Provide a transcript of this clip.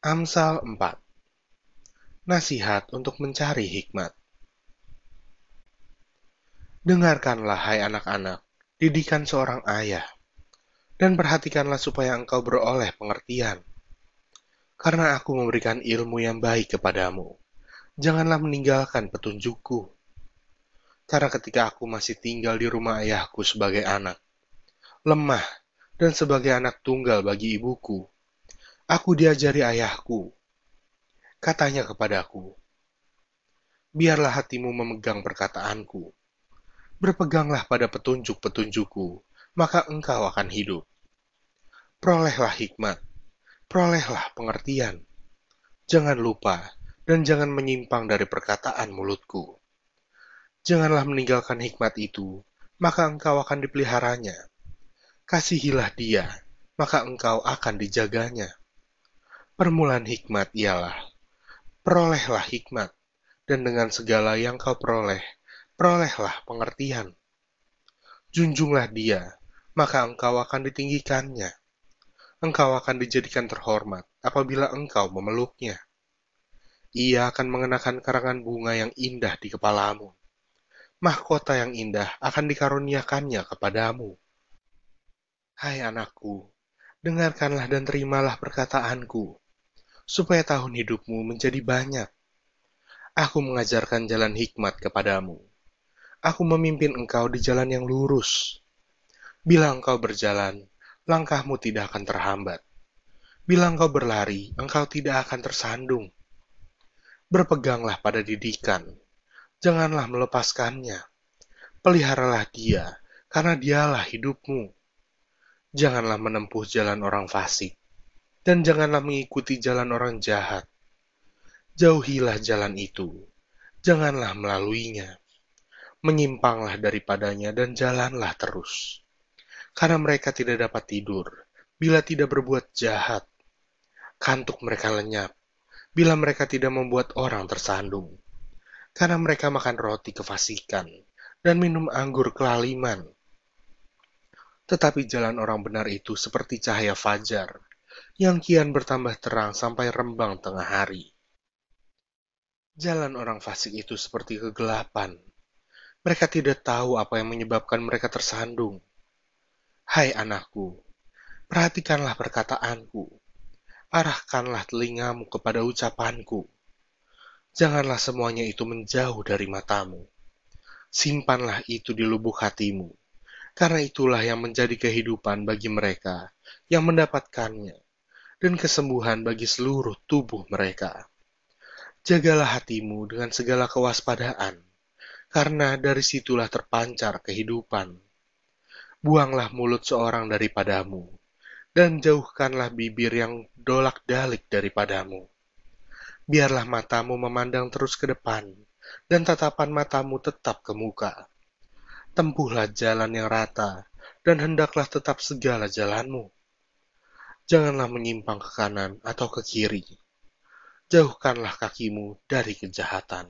Amsal 4 Nasihat untuk mencari hikmat Dengarkanlah hai anak-anak, didikan seorang ayah, dan perhatikanlah supaya engkau beroleh pengertian. Karena aku memberikan ilmu yang baik kepadamu, janganlah meninggalkan petunjukku. Karena ketika aku masih tinggal di rumah ayahku sebagai anak, lemah dan sebagai anak tunggal bagi ibuku, Aku diajari ayahku. Katanya kepadaku, Biarlah hatimu memegang perkataanku. Berpeganglah pada petunjuk-petunjukku, maka engkau akan hidup. Perolehlah hikmat, perolehlah pengertian. Jangan lupa dan jangan menyimpang dari perkataan mulutku. Janganlah meninggalkan hikmat itu, maka engkau akan dipeliharanya. Kasihilah dia, maka engkau akan dijaganya Permulaan hikmat ialah, perolehlah hikmat, dan dengan segala yang kau peroleh, perolehlah pengertian. Junjunglah dia, maka engkau akan ditinggikannya. Engkau akan dijadikan terhormat apabila engkau memeluknya. Ia akan mengenakan karangan bunga yang indah di kepalamu. Mahkota yang indah akan dikaruniakannya kepadamu. Hai anakku, dengarkanlah dan terimalah perkataanku supaya tahun hidupmu menjadi banyak. Aku mengajarkan jalan hikmat kepadamu. Aku memimpin engkau di jalan yang lurus. Bila engkau berjalan, langkahmu tidak akan terhambat. Bila engkau berlari, engkau tidak akan tersandung. Berpeganglah pada didikan, janganlah melepaskannya. Peliharalah dia, karena dialah hidupmu. Janganlah menempuh jalan orang fasik, dan janganlah mengikuti jalan orang jahat. Jauhilah jalan itu, janganlah melaluinya. Menyimpanglah daripadanya dan jalanlah terus. Karena mereka tidak dapat tidur bila tidak berbuat jahat. Kantuk mereka lenyap bila mereka tidak membuat orang tersandung. Karena mereka makan roti kefasikan dan minum anggur kelaliman. Tetapi jalan orang benar itu seperti cahaya fajar yang kian bertambah terang sampai rembang tengah hari. Jalan orang fasik itu seperti kegelapan. Mereka tidak tahu apa yang menyebabkan mereka tersandung. Hai anakku, perhatikanlah perkataanku. Arahkanlah telingamu kepada ucapanku. Janganlah semuanya itu menjauh dari matamu. Simpanlah itu di lubuk hatimu, karena itulah yang menjadi kehidupan bagi mereka yang mendapatkannya dan kesembuhan bagi seluruh tubuh mereka. Jagalah hatimu dengan segala kewaspadaan, karena dari situlah terpancar kehidupan. Buanglah mulut seorang daripadamu, dan jauhkanlah bibir yang dolak-dalik daripadamu. Biarlah matamu memandang terus ke depan, dan tatapan matamu tetap ke muka. Tempuhlah jalan yang rata, dan hendaklah tetap segala jalanmu Janganlah menyimpang ke kanan atau ke kiri. Jauhkanlah kakimu dari kejahatan.